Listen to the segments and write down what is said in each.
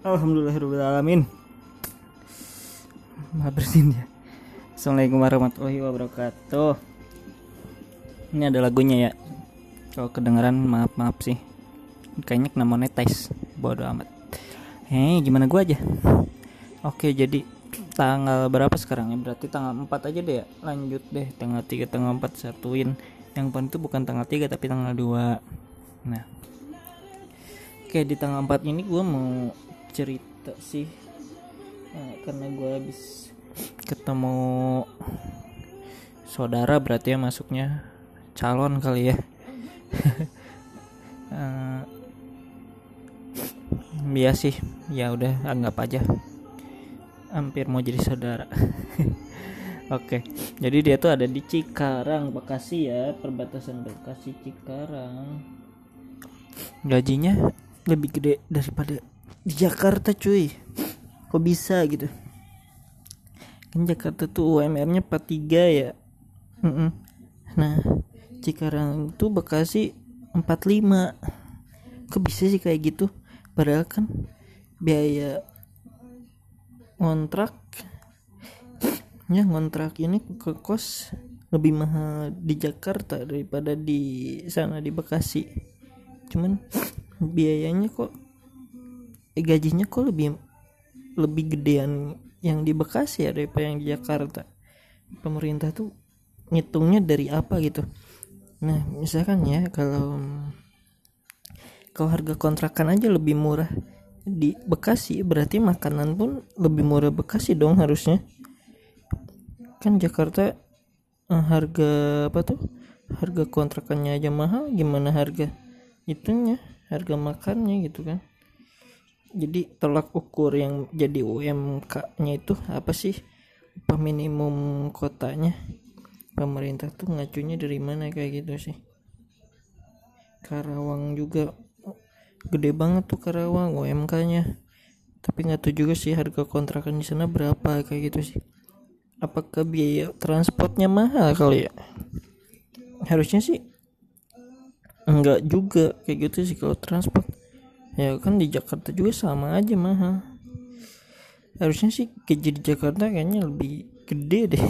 Alhamdulillahirrahmanirrahim Maaf bersin ya. Assalamualaikum warahmatullahi wabarakatuh. Ini ada lagunya ya. Kalau kedengeran maaf maaf sih. Kayaknya kena monetize. Bodoh amat. Hei gimana gua aja? Oke jadi tanggal berapa sekarang ya? Berarti tanggal 4 aja deh ya. Lanjut deh. Tanggal 3 tanggal 4 satuin. Yang paling itu bukan tanggal 3 tapi tanggal 2 nah. Oke di tanggal 4 ini gue mau cerita sih. Nah, karena gue habis ketemu saudara berarti ya masuknya calon kali ya. Uh, ya sih ya udah anggap aja. Hampir mau jadi saudara. Oke, jadi dia tuh ada di Cikarang, Bekasi ya, perbatasan Bekasi Cikarang. Gajinya lebih gede daripada di Jakarta cuy. Kok bisa gitu? Kan Jakarta tuh UMR-nya 43 ya. Nah, Cikarang tuh Bekasi 45. Kok bisa sih kayak gitu? Padahal kan biaya ngontrak ya ngontrak ini ke kos lebih mahal di Jakarta daripada di sana di Bekasi cuman biayanya kok gajinya kok lebih lebih gedean yang di Bekasi ya daripada yang di Jakarta? Pemerintah tuh ngitungnya dari apa gitu? Nah misalkan ya kalau kalau harga kontrakan aja lebih murah di Bekasi berarti makanan pun lebih murah Bekasi dong harusnya. Kan Jakarta eh, harga apa tuh? Harga kontrakannya aja mahal gimana harga itunya harga makannya gitu kan jadi tolak ukur yang jadi UMK nya itu apa sih? Upah minimum kotanya? Pemerintah tuh ngacunya dari mana kayak gitu sih? Karawang juga gede banget tuh Karawang UMK nya tapi nggak tahu juga sih harga kontrakan di sana berapa kayak gitu sih. Apakah biaya transportnya mahal kali ya? Harusnya sih enggak juga kayak gitu sih kalau transport ya kan di Jakarta juga sama aja mahal harusnya sih kerja di Jakarta kayaknya lebih gede deh.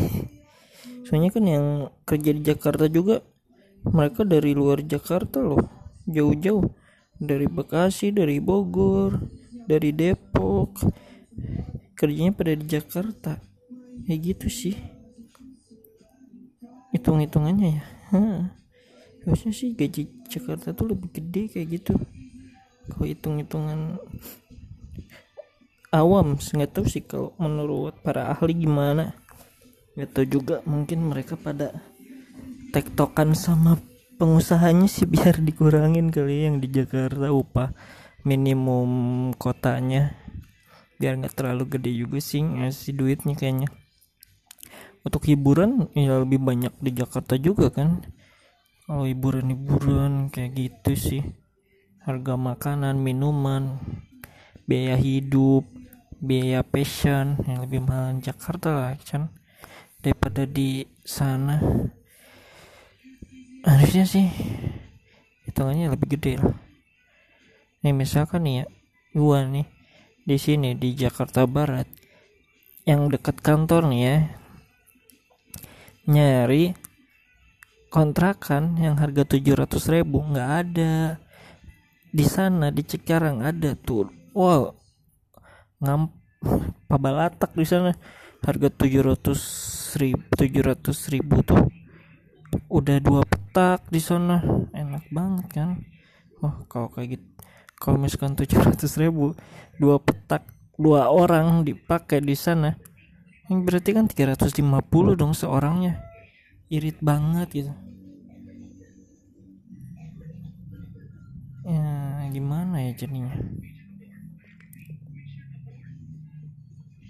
Soalnya kan yang kerja di Jakarta juga mereka dari luar Jakarta loh jauh-jauh. Dari Bekasi dari Bogor dari Depok. Kerjanya pada di Jakarta. Ya gitu sih. Hitung hitungannya ya harusnya sih gaji Jakarta tuh lebih gede kayak gitu kalau hitung hitungan awam nggak tahu sih kalau menurut para ahli gimana. Nggak tahu juga mungkin mereka pada tektokan sama pengusahanya sih biar dikurangin kali ya yang di Jakarta upah minimum kotanya. Biar nggak terlalu gede juga sih ngasih duitnya kayaknya. Untuk hiburan ya lebih banyak di Jakarta juga kan. Kalau hiburan-hiburan kayak gitu sih harga makanan minuman biaya hidup biaya passion yang lebih mahal di Jakarta lah kan daripada di sana. Harusnya sih hitungannya lebih gede lah. Nih misalkan nih ya gua nih di sini di Jakarta Barat yang dekat kantor nih ya nyari kontrakan yang harga 700 ribu nggak ada di sana di Cikarang ada tuh wow ngam pabalatak di sana. Harga 700 ribu 700 ribu tuh. Udah dua petak di sana. Enak banget kan? Wah kalau kayak gitu kalau misalkan 700 ribu dua petak dua orang dipakai di sana. Yang berarti kan 350 dong seorangnya. Irit banget gitu gimana ya jadinya?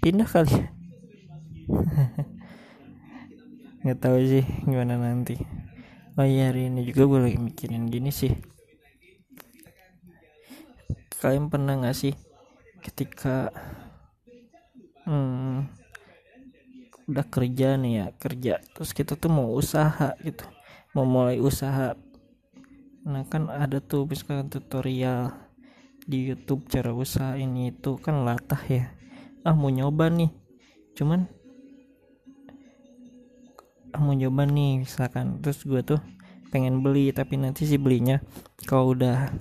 Pindah kali ya? Nggak tahu sih gimana nanti. Oh iya hari ini juga gue lagi mikirin gini sih. Kalian pernah nggak sih ketika hmm, udah kerja nih ya kerja terus kita tuh mau usaha gitu. Mau mulai usaha nah kan ada tuh misalkan tutorial di YouTube cara usaha ini itu kan latah ya. Ah mau nyoba nih. Cuman ah mau nyoba nih misalkan. Terus gue tuh pengen beli tapi nanti sih belinya kalau udah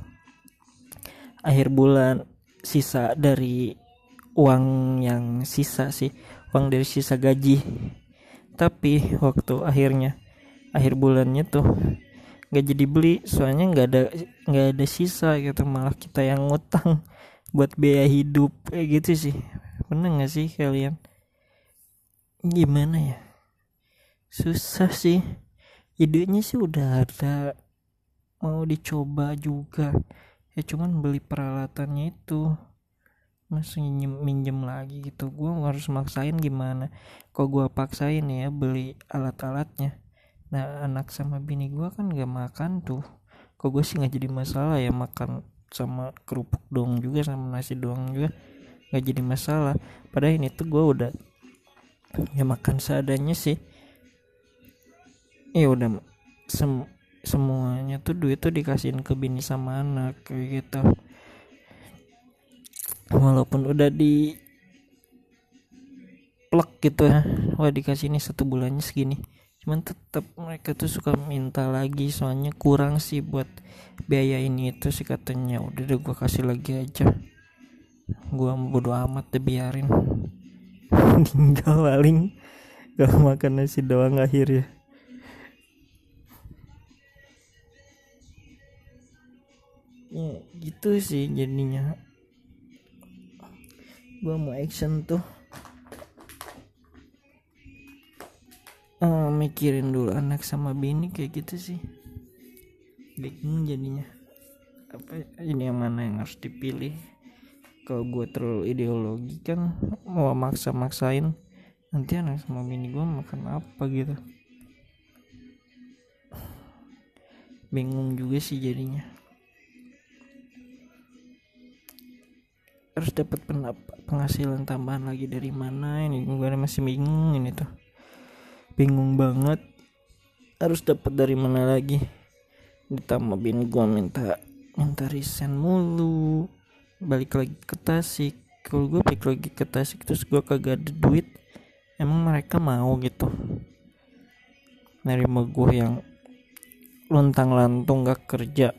akhir bulan sisa dari uang yang sisa sih uang dari sisa gaji. Tapi waktu akhirnya akhir bulannya tuh nggak jadi beli soalnya nggak ada nggak ada sisa gitu malah kita yang ngutang buat biaya hidup kayak gitu sih. Pernah nggak sih kalian? Gimana ya? Susah sih. Idenya sih udah ada mau dicoba juga. Ya cuman beli peralatannya itu masih minjem, minjem lagi gitu. Gue harus maksain gimana? Kok gue paksain ya beli alat-alatnya nah anak sama bini gue kan gak makan tuh. Kok gue sih nggak jadi masalah ya makan sama kerupuk doang juga sama nasi doang juga nggak jadi masalah. Padahal ini tuh gue udah ya makan seadanya sih. Ya udah sem semuanya tuh duit tuh dikasihin ke bini sama anak kayak gitu. Walaupun udah di plek gitu ya. Wah dikasih ini satu bulannya segini cuman tetap mereka tuh suka minta lagi soalnya kurang sih buat biaya ini itu sih katanya. Udah deh gua kasih lagi aja. Gua bodo amat deh biarin. Tinggal paling gak makan nasi doang akhir ya gitu sih jadinya. Gua mau action tuh uh, mikirin dulu anak sama bini kayak gitu sih. Bingung jadinya apa ini yang mana yang harus dipilih? Kalau gue terlalu ideologi kan mau maksa maksain nanti anak sama bini gue makan apa gitu? Bingung juga sih jadinya. Harus dapat penghasilan tambahan lagi dari mana ini? Gue masih bingung ini tuh bingung banget. Harus dapat dari mana lagi? Ditambah bini gue minta minta resign mulu. Balik lagi ke Tasik. Kalau gue balik lagi ke Tasik terus gue kagak ada duit emang mereka mau gitu. Nerima gue yang lontang lantung gak kerja.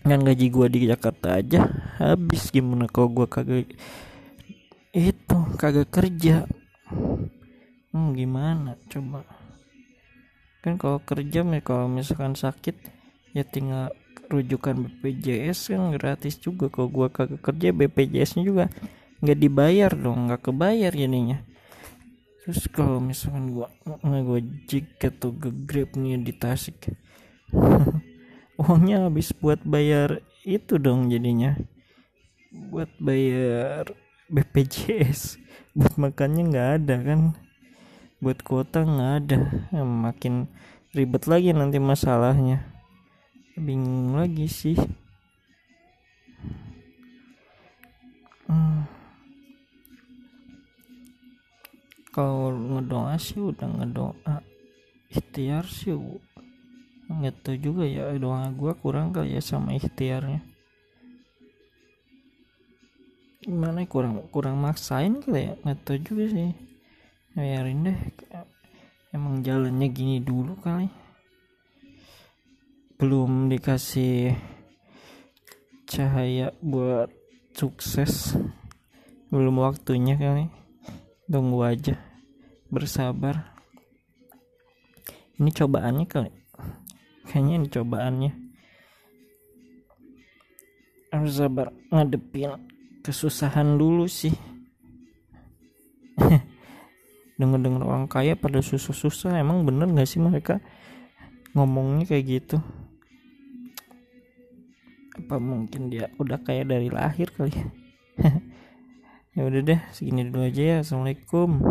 Dengan gaji gue di Jakarta aja habis. Gimana kalau gue kagak itu kagak kerja hmm, gimana? Coba. Kan kalau kerja kalau misalkan sakit ya tinggal rujukan BPJS kan gratis juga. Kalau gue kagak kerja BPJS nya juga nggak dibayar dong nggak kebayar jadinya. Terus kalau misalkan gue nggak gue jika tuh grab nih di Tasik uangnya habis buat bayar itu dong jadinya. Buat bayar BPJS buat makannya nggak ada kan buat kuota nggak ada. Ya, makin ribet lagi nanti masalahnya. Bingung lagi sih. Hmm. kalau ngedoa sih udah ngedoa ikhtiar sih nggak tahu juga ya doa gue kurang kali ya sama ikhtiarnya. Gimana ya, kurang kurang maksain kali ya? Nggak tahu juga sih biarin deh emang jalannya gini dulu kali. Belum dikasih cahaya buat sukses. Belum waktunya kali. Tunggu aja bersabar. Ini cobaannya kali. Kayaknya ini cobaannya. Harus sabar ngadepin kesusahan dulu sih denger-denger orang kaya pada susah-susah emang bener gak sih mereka ngomongnya kayak gitu? Apa mungkin dia udah kaya dari lahir kali ya? Ya udah deh segini dulu aja ya. Assalamualaikum